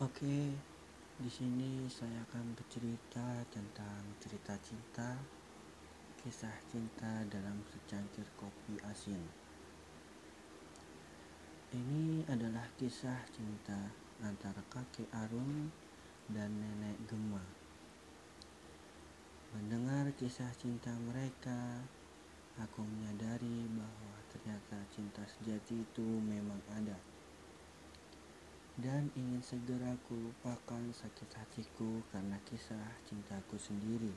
Oke, di sini saya akan bercerita tentang cerita cinta, kisah cinta dalam secangkir kopi asin. Ini adalah kisah cinta antara kakek Arun dan nenek Gema. Mendengar kisah cinta mereka, aku menyadari bahwa ternyata cinta sejati itu memang ada dan ingin segera kulupakan sakit hatiku karena kisah cintaku sendiri.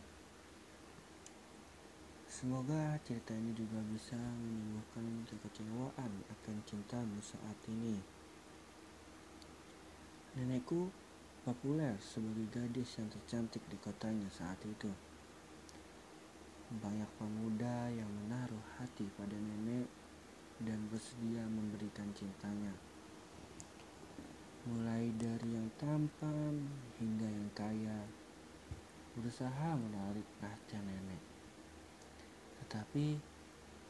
Semoga cerita ini juga bisa menimbulkan kekecewaan akan cintamu saat ini. Nenekku populer sebagai gadis yang tercantik di kotanya saat itu. Banyak pemuda yang menaruh hati pada nenek dan bersedia memberikan cintanya mulai dari yang tampan hingga yang kaya, berusaha menarik perhatian nenek. Tetapi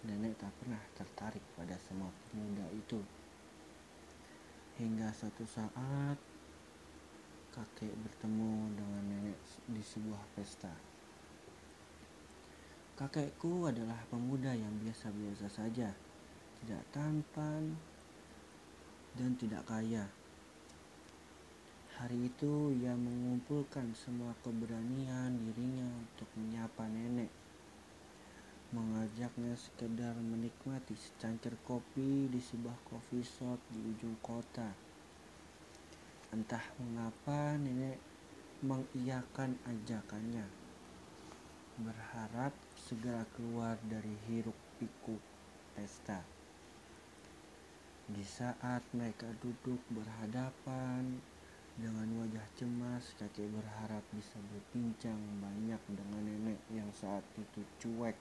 nenek tak pernah tertarik pada semua pemuda itu. Hingga suatu saat kakek bertemu dengan nenek di sebuah pesta. Kakekku adalah pemuda yang biasa-biasa saja, tidak tampan dan tidak kaya. Hari itu ia mengumpulkan semua keberanian dirinya untuk menyapa nenek. Mengajaknya sekedar menikmati secangkir kopi di sebuah coffee shop di ujung kota. Entah mengapa nenek mengiyakan ajakannya. Berharap segera keluar dari hiruk pikuk pesta. Di saat mereka duduk berhadapan, dengan wajah cemas, kakek berharap bisa berbincang banyak dengan nenek yang saat itu cuek,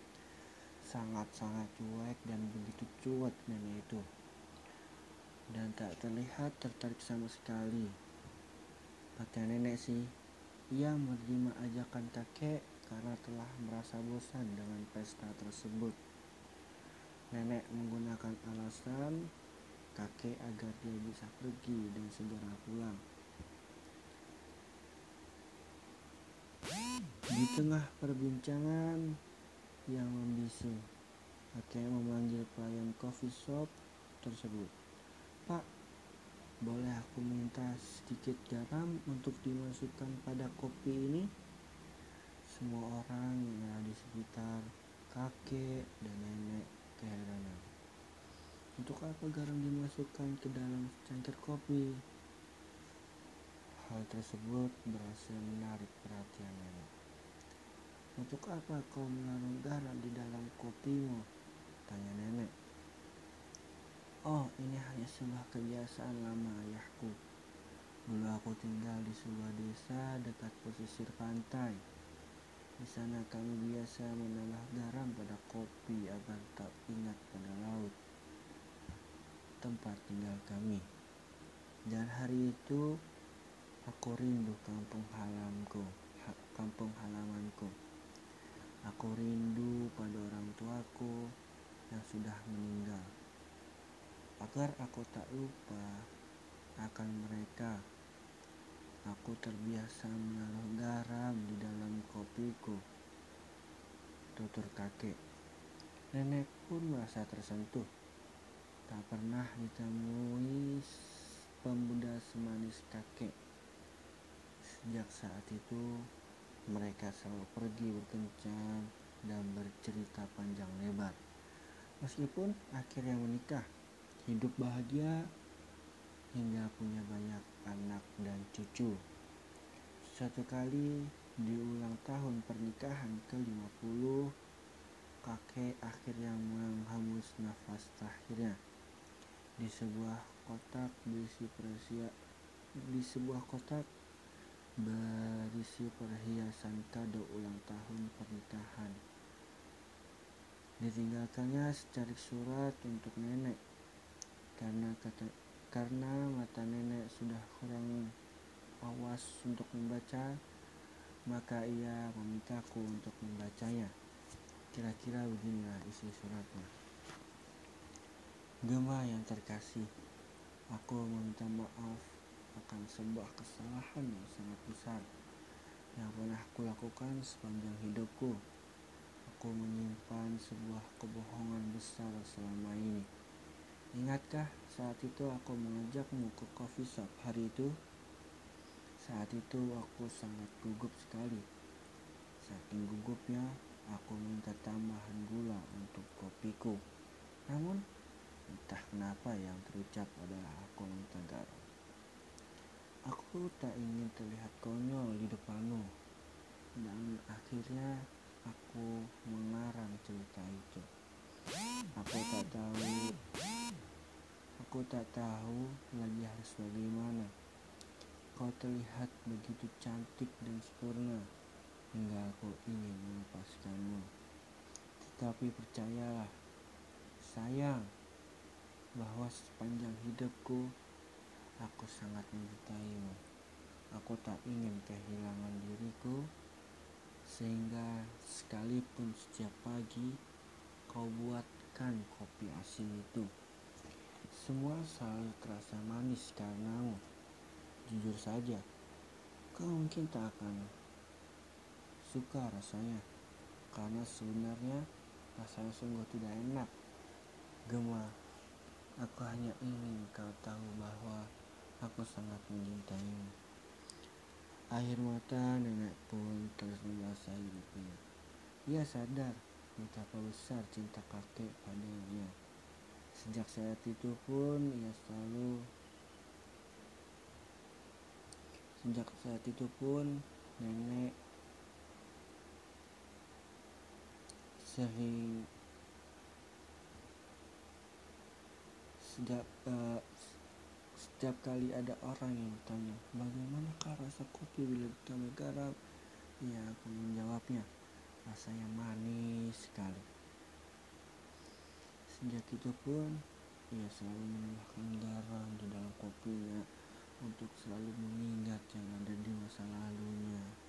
sangat-sangat cuek dan begitu cuek nenek itu. Dan tak terlihat tertarik sama sekali. Kata nenek sih, ia menerima ajakan kakek karena telah merasa bosan dengan pesta tersebut. Nenek menggunakan alasan kakek agar dia bisa pergi dan segera pulang. Di tengah perbincangan yang membisu, kakek memanggil pelayan coffee shop tersebut. Pak, boleh aku minta sedikit garam untuk dimasukkan pada kopi ini? Semua orang yang ada di sekitar kakek dan nenek keheranan. Untuk apa garam dimasukkan ke dalam cangkir kopi? Hal tersebut berhasil menarik perhatian nenek. Untuk apa kau menaruh garam di dalam kopimu? Tanya nenek. Oh, ini hanya sebuah kebiasaan lama ayahku. Dulu aku tinggal di sebuah desa dekat pesisir pantai. Di sana kami biasa menambah garam pada kopi agar tak ingat pada laut. Tempat tinggal kami. Dan hari itu aku rindu kampung kampung halamanku. Aku rindu pada orang tuaku yang sudah meninggal. Agar aku tak lupa akan mereka, aku terbiasa menaruh garam di dalam kopiku. Tutur kakek. Nenek pun merasa tersentuh. Tak pernah ditemui pemuda semanis kakek. Sejak saat itu, mereka selalu pergi berkencan dan bercerita panjang lebar. Meskipun akhirnya menikah, hidup bahagia hingga punya banyak anak dan cucu. Suatu kali di ulang tahun pernikahan ke-50, kakek akhirnya menghembus nafas terakhirnya di sebuah kotak berisi persia di sebuah kotak berisi perhiasan kado ulang tahun pernikahan. Ditinggalkannya secari surat untuk nenek karena kata karena mata nenek sudah kurang awas untuk membaca, maka ia memintaku untuk membacanya. Kira-kira beginilah isi suratnya. Gema yang terkasih, aku meminta maaf akan sebuah kesalahan yang sangat besar yang pernah aku lakukan sepanjang hidupku. Aku menyimpan sebuah kebohongan besar selama ini. Ingatkah saat itu aku mengajakmu ke coffee shop hari itu? Saat itu aku sangat gugup sekali. Saking gugupnya, aku minta tambahan gula untuk kopiku. Namun, entah kenapa yang terucap adalah aku minta garam. Aku tak ingin terlihat konyol di depanmu. Dan akhirnya aku mengarang cerita itu. Aku tak tahu Aku tak tahu lagi harus bagaimana. Kau terlihat begitu cantik dan sempurna hingga aku ingin melepaskanmu. Tetapi percayalah, sayang, bahwa sepanjang hidupku Aku sangat mencintaimu. Aku tak ingin kehilangan diriku, sehingga sekalipun setiap pagi kau buatkan kopi asin itu. Semua selalu terasa manis karenamu. Jujur saja, kau mungkin tak akan suka rasanya, karena sebenarnya rasanya sungguh tidak enak. Gemah, aku hanya ingin kau tahu bahwa Aku sangat mencintaimu. Akhir mata nenek pun terus membasahi pipinya. Ia sadar betapa besar cinta kakek padanya. Sejak saat itu pun ia selalu Sejak saat itu pun nenek sering sejak uh, setiap kali ada orang yang bertanya, bagaimanakah rasa kopi bila ditambah garam? Ya, aku menjawabnya, rasanya manis sekali. Sejak itu pun, ia selalu menambahkan garam di dalam kopinya untuk selalu mengingat yang ada di masa lalunya.